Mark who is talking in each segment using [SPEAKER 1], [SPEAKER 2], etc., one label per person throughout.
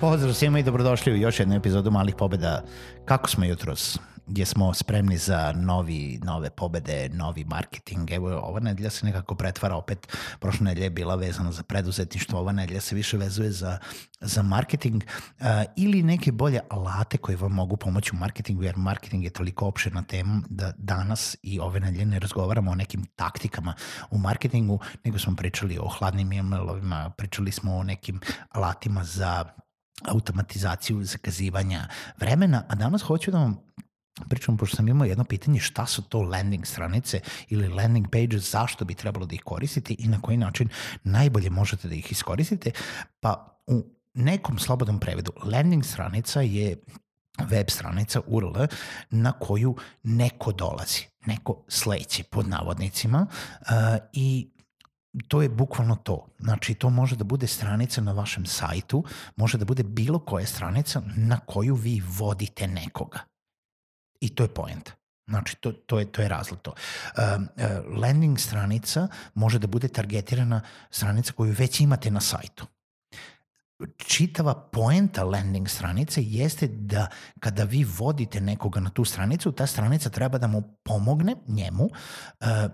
[SPEAKER 1] Pozdrav svima i dobrodošli u još jednu epizodu Malih pobeda. Kako smo jutros? Gdje smo spremni za novi, nove pobede, novi marketing. Evo, ova nedelja se nekako pretvara opet. Prošla nedelja je bila vezana za preduzetništvo, ova nedelja se više vezuje za, za marketing uh, ili neke bolje alate koje vam mogu pomoći u marketingu, jer marketing je toliko opširna tema da danas i ove nedelje ne razgovaramo o nekim taktikama u marketingu, nego smo pričali o hladnim e-mailovima, pričali smo o nekim alatima za automatizaciju zakazivanja vremena, a danas hoću da vam pričam, pošto sam imao jedno pitanje šta su to landing stranice ili landing pages, zašto bi trebalo da ih koristite i na koji način najbolje možete da ih iskoristite, pa u nekom slobodnom prevedu landing stranica je web stranica URL na koju neko dolazi, neko sleće pod navodnicima uh, i to je bukvalno to. Znači, to može da bude stranica na vašem sajtu, može da bude bilo koja stranica na koju vi vodite nekoga. I to je point. Znači, to, to, je, to je razlog to. Uh, uh, landing stranica može da bude targetirana stranica koju već imate na sajtu čitava poenta landing stranice jeste da kada vi vodite nekoga na tu stranicu, ta stranica treba da mu pomogne njemu uh,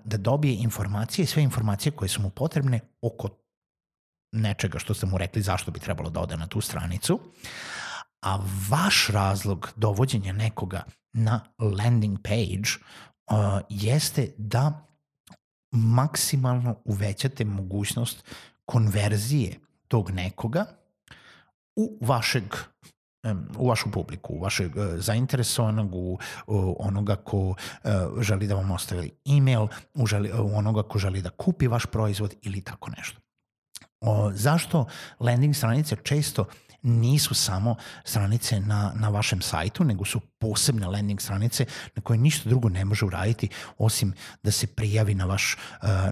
[SPEAKER 1] da dobije informacije sve informacije koje su mu potrebne oko nečega što ste mu rekli zašto bi trebalo da ode na tu stranicu. A vaš razlog dovođenja nekoga na landing page uh, jeste da maksimalno uvećate mogućnost konverzije tog nekoga u vašeg u vašu publiku, u vašeg uh, zainteresovanog, u, onoga ko uh, želi da vam ostavi e-mail, u, želi, u onoga ko želi da kupi vaš proizvod ili tako nešto. O, zašto landing stranice često nisu samo stranice na, na vašem sajtu, nego su posebne landing stranice na koje ništa drugo ne može uraditi osim da se prijavi na, vaš,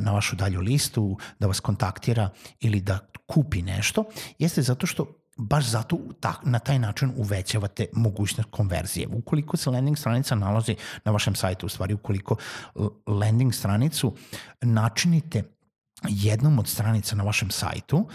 [SPEAKER 1] na vašu dalju listu, da vas kontaktira ili da kupi nešto, jeste zato što baš zato ta, na taj način uvećavate mogućnost konverzije. Ukoliko se landing stranica nalazi na vašem sajtu, u stvari ukoliko landing stranicu načinite jednom od stranica na vašem sajtu,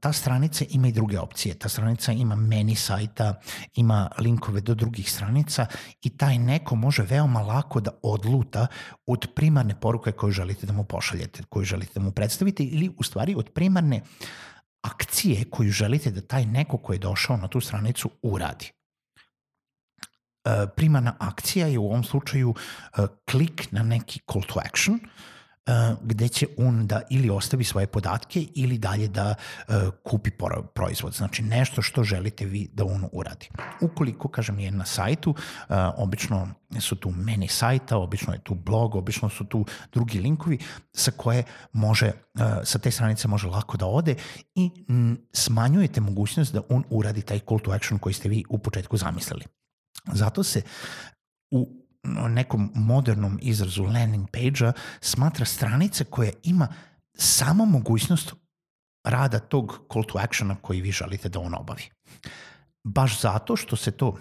[SPEAKER 1] ta stranica ima i druge opcije. Ta stranica ima meni sajta, ima linkove do drugih stranica i taj neko može veoma lako da odluta od primarne poruke koju želite da mu pošaljete, koju želite da mu predstavite ili u stvari od primarne uh, akcije koju želite da taj neko ko je došao na tu stranicu uradi. E, primarna akcija je u ovom slučaju e, klik na neki call to action, Uh, gde će on da ili ostavi svoje podatke ili dalje da kupi proizvod. Znači nešto što želite vi da on uradi. Ukoliko, kažem, je na sajtu, obično su tu meni sajta, obično je tu blog, obično su tu drugi linkovi sa koje može, sa te stranice može lako da ode i smanjujete mogućnost da on uradi taj call to action koji ste vi u početku zamislili. Zato se u nekom modernom izrazu landing page-a smatra stranica koja ima samo mogućnost rada tog call to actiona koji vi želite da on obavi. Baš zato što se to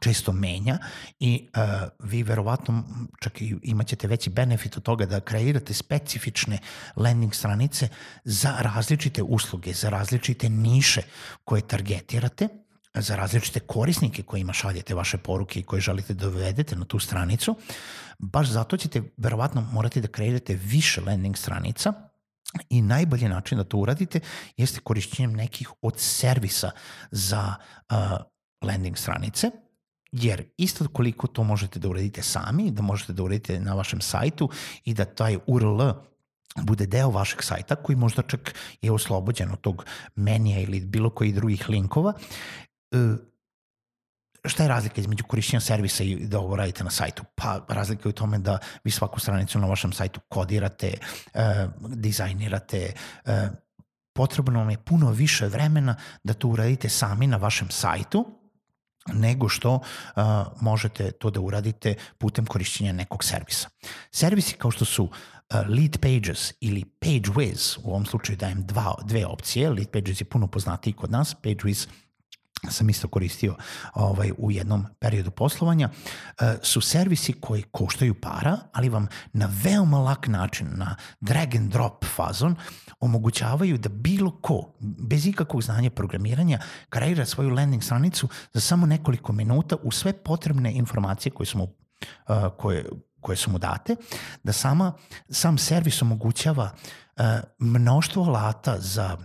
[SPEAKER 1] često menja i uh, vi verovatno čak i imaćete veći benefit od toga da kreirate specifične landing stranice za različite usluge, za različite niše koje targetirate za različite korisnike kojima šaljete vaše poruke i koje želite da dovedete na tu stranicu, baš zato ćete verovatno morati da kreirate više landing stranica i najbolji način da to uradite jeste korišćenjem nekih od servisa za uh, landing stranice, jer isto koliko to možete da uradite sami, da možete da uradite na vašem sajtu i da taj URL bude deo vašeg sajta koji možda čak je oslobođen od tog menija ili bilo koji drugih linkova. Šta je razlika između korišćenja servisa i da ovo radite na sajtu? Pa razlika je u tome da vi svaku stranicu na vašem sajtu kodirate, e, dizajnirate, e, potrebno vam je puno više vremena da to uradite sami na vašem sajtu, nego što uh, možete to da uradite putem korišćenja nekog servisa. Servisi kao što su uh, Lead Pages ili PageWiz, u ovom slučaju dajem dva, dve opcije, Lead Pages je puno poznatiji kod nas, PageWiz sam isto koristio ovaj, u jednom periodu poslovanja, e, su servisi koji koštaju para, ali vam na veoma lak način, na drag and drop fazon, omogućavaju da bilo ko, bez ikakvog znanja programiranja, kreira svoju landing stranicu za samo nekoliko minuta u sve potrebne informacije koje su mu, e, koje, koje su mu date, da sama, sam servis omogućava e, mnoštvo alata za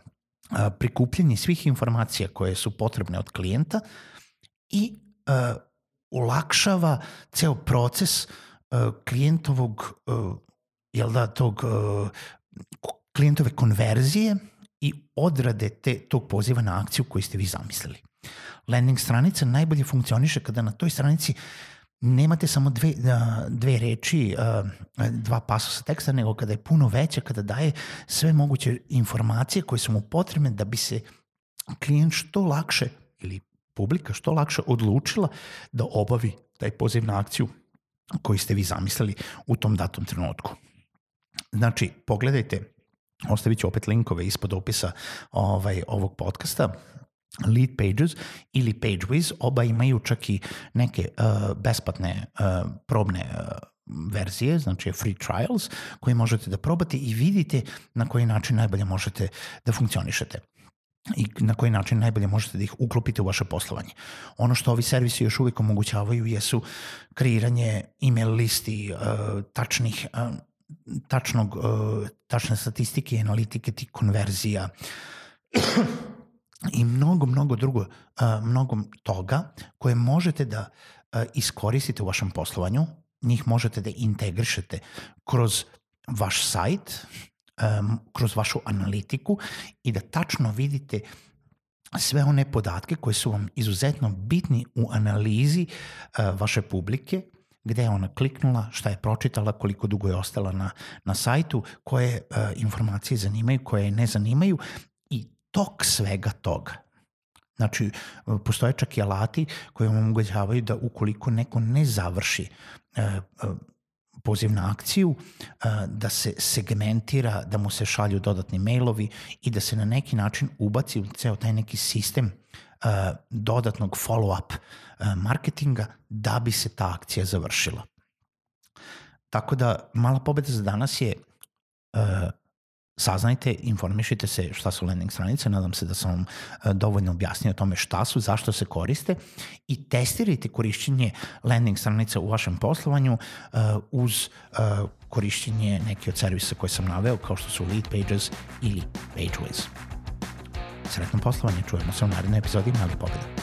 [SPEAKER 1] prikupljanje svih informacija koje su potrebne od klijenta i uh, olakšava ceo proces uh, klijentovog uh, jel da, tog uh, klijentove konverzije i odrade te, tog poziva na akciju koju ste vi zamislili. Landing stranica najbolje funkcioniše kada na toj stranici nemate samo dve, dve reči, dva pasosa teksta, nego kada je puno veća, kada daje sve moguće informacije koje su mu potrebne da bi se klijent što lakše ili publika što lakše odlučila da obavi taj poziv na akciju koji ste vi zamislili u tom datom trenutku. Znači, pogledajte, ostavit ću opet linkove ispod opisa ovaj, ovog podcasta, Lead Pages ili PageWiz, oba imaju čak i neke uh, besplatne uh, probne uh, verzije, znači free trials, koje možete da probate i vidite na koji način najbolje možete da funkcionišete i na koji način najbolje možete da ih uklopite u vaše poslovanje. Ono što ovi servisi još uvijek omogućavaju jesu kreiranje email listi, tačnih, tačnog, tačne statistike analitike konverzija, i mnogo, mnogo drugo, mnogo toga koje možete da iskoristite u vašem poslovanju, njih možete da integrišete kroz vaš sajt, kroz vašu analitiku i da tačno vidite sve one podatke koje su vam izuzetno bitni u analizi vaše publike, gde je ona kliknula, šta je pročitala, koliko dugo je ostala na, na sajtu, koje uh, informacije zanimaju, koje je ne zanimaju tok svega toga. Znači, postoje čak i alati koji vam omogućavaju da ukoliko neko ne završi e, e, poziv na akciju, e, da se segmentira, da mu se šalju dodatni mailovi i da se na neki način ubaci u ceo taj neki sistem dodatnog follow-up marketinga da bi se ta akcija završila. Tako da mala pobeda za danas je saznajte, informišite se šta su landing stranice, nadam se da sam vam e, dovoljno objasnio o tome šta su, zašto se koriste i testirajte korišćenje landing stranica u vašem poslovanju uh, uz uh, korišćenje neke od servisa koje sam naveo kao što su Lead Pages ili PageWiz. Sretno poslovanje, čujemo se u narednoj epizodi Mali pobjeda.